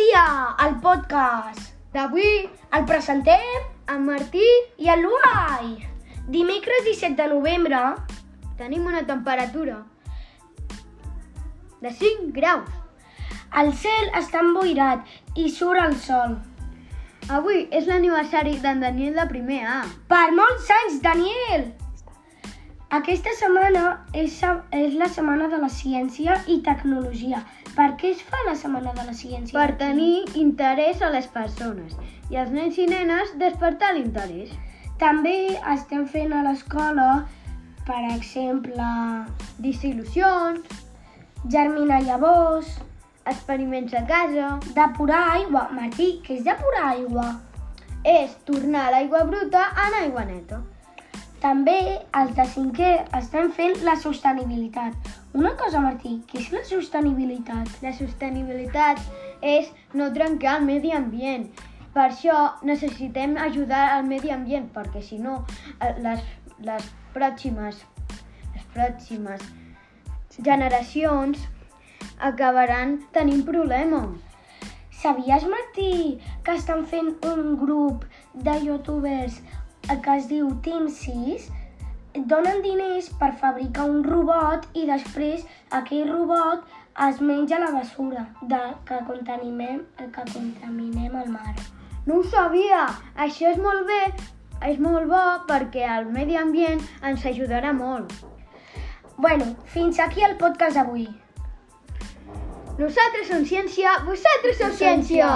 dia, el podcast. D'avui, El presentem en Martí i el Luai. Dimecres 17 de novembre, tenim una temperatura de 5 graus. el cel està emboirat i surt el sol. Avui és l'aniversari d'en Daniel de primer A. Per molts anys, Daniel! Aquesta setmana és, és la Setmana de la Ciència i Tecnologia. Per què es fa la Setmana de la Ciència? Per tenir interès a les persones i als nens i nenes despertar l'interès. També estem fent a l'escola, per exemple, Distribucions, germinar llavors, experiments a casa, depurar aigua. Martí, què és depurar aigua? és tornar l'aigua bruta en aigua neta. També els de cinquè estem fent la sostenibilitat. Una cosa, Martí, què és la sostenibilitat? La sostenibilitat és no trencar el medi ambient. Per això necessitem ajudar al medi ambient, perquè si no, eh, les, les pròximes, les pròximes generacions acabaran tenint problemes. Sabies, Martí, que estan fent un grup de youtubers que es diu Team 6? Donen diners per fabricar un robot i després aquell robot es menja la basura de, que, contaminem, que contaminem el mar. No ho sabia! Això és molt bé, és molt bo perquè el medi ambient ens ajudarà molt. Bueno, fins aquí el podcast d'avui. Nosaltres som ciència, vosaltres sou ciència!